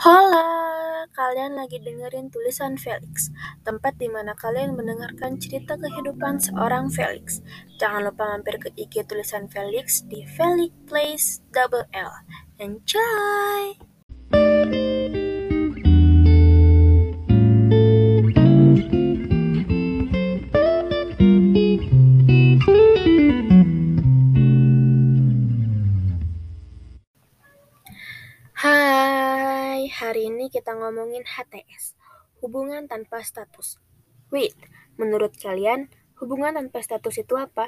Hola, kalian lagi dengerin tulisan Felix, tempat di mana kalian mendengarkan cerita kehidupan seorang Felix. Jangan lupa mampir ke IG tulisan Felix di Felix Place Double L. Enjoy! Hari ini kita ngomongin HTS, hubungan tanpa status. Wait, menurut kalian hubungan tanpa status itu apa?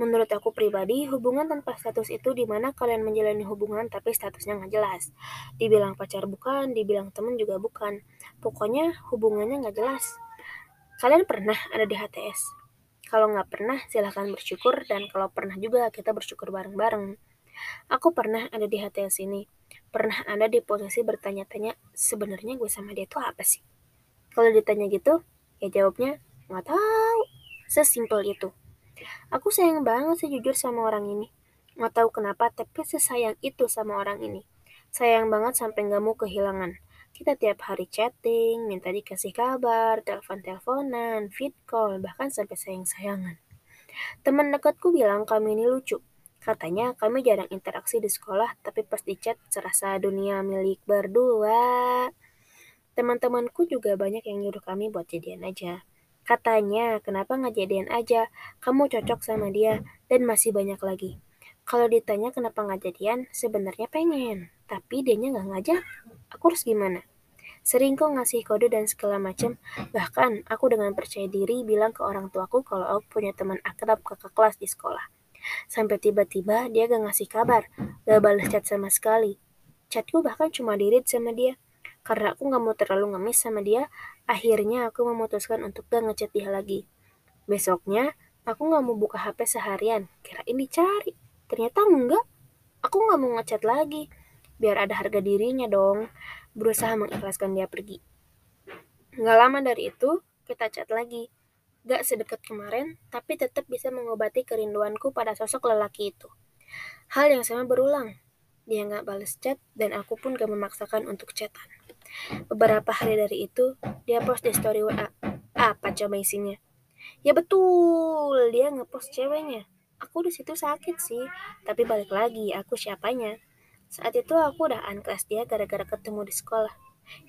Menurut aku pribadi, hubungan tanpa status itu di mana kalian menjalani hubungan tapi statusnya nggak jelas. Dibilang pacar bukan, dibilang temen juga bukan. Pokoknya hubungannya nggak jelas. Kalian pernah ada di HTS? Kalau nggak pernah, silahkan bersyukur, dan kalau pernah juga, kita bersyukur bareng-bareng. Aku pernah ada di HTS ini pernah ada di posisi bertanya-tanya sebenarnya gue sama dia tuh apa sih? Kalau ditanya gitu, ya jawabnya nggak tahu. Sesimpel itu. Aku sayang banget sih jujur sama orang ini. Nggak tahu kenapa, tapi sesayang itu sama orang ini. Sayang banget sampai nggak mau kehilangan. Kita tiap hari chatting, minta dikasih kabar, telepon-teleponan, feed call, bahkan sampai sayang-sayangan. Teman dekatku bilang kami ini lucu. Katanya kami jarang interaksi di sekolah, tapi pas di chat serasa dunia milik berdua. Teman-temanku juga banyak yang nyuruh kami buat jadian aja. Katanya, kenapa nggak jadian aja? Kamu cocok sama dia, dan masih banyak lagi. Kalau ditanya kenapa nggak jadian, sebenarnya pengen, tapi dianya nggak ngajak. Aku harus gimana? Sering kok ngasih kode dan segala macam. Bahkan aku dengan percaya diri bilang ke orang tuaku kalau aku punya teman akrab kakak kelas di sekolah. Sampai tiba-tiba dia gak ngasih kabar, gak balas chat sama sekali. Chatku bahkan cuma dirit sama dia. Karena aku gak mau terlalu ngemis sama dia, akhirnya aku memutuskan untuk gak ngechat dia lagi. Besoknya, aku gak mau buka HP seharian, kirain dicari. Ternyata enggak, aku gak mau ngechat lagi. Biar ada harga dirinya dong, berusaha mengikhlaskan dia pergi. Gak lama dari itu, kita chat lagi gak sedekat kemarin, tapi tetap bisa mengobati kerinduanku pada sosok lelaki itu. Hal yang sama berulang. Dia gak balas chat, dan aku pun gak memaksakan untuk chatan. Beberapa hari dari itu, dia post di story WA. Apa coba isinya? Ya betul, dia ngepost ceweknya. Aku di situ sakit sih, tapi balik lagi, aku siapanya. Saat itu aku udah unclass dia gara-gara ketemu di sekolah.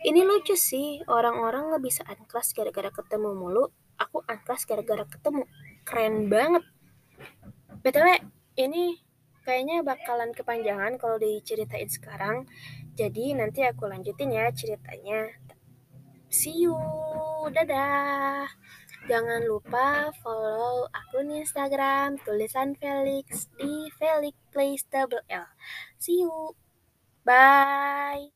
Ini lucu sih, orang-orang nggak bisa unclass gara-gara ketemu mulu, aku angkas gara-gara ketemu. Keren banget. Btw ini kayaknya bakalan kepanjangan kalau diceritain sekarang. Jadi nanti aku lanjutin ya ceritanya. See you. Dadah. Jangan lupa follow akun instagram tulisan Felix di Felix Place Double L. See you. Bye